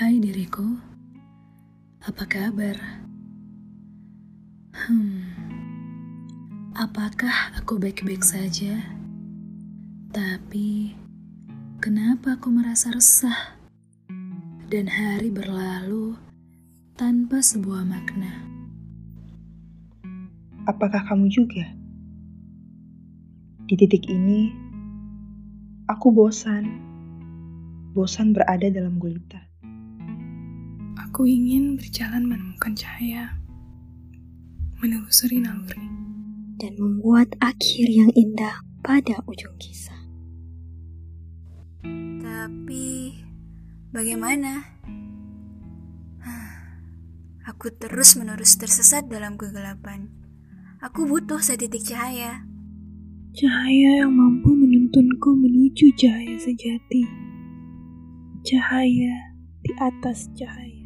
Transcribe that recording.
diriku. Apa kabar? Hmm. Apakah aku baik-baik saja? Tapi kenapa aku merasa resah? Dan hari berlalu tanpa sebuah makna. Apakah kamu juga? Di titik ini, aku bosan. Bosan berada dalam gulita. Aku ingin berjalan menemukan cahaya, menelusuri naluri, dan membuat akhir yang indah pada ujung kisah. Tapi, bagaimana? Aku terus-menerus tersesat dalam kegelapan. Aku butuh setitik cahaya. Cahaya yang mampu menuntunku menuju cahaya sejati. Cahaya di atas cahaya.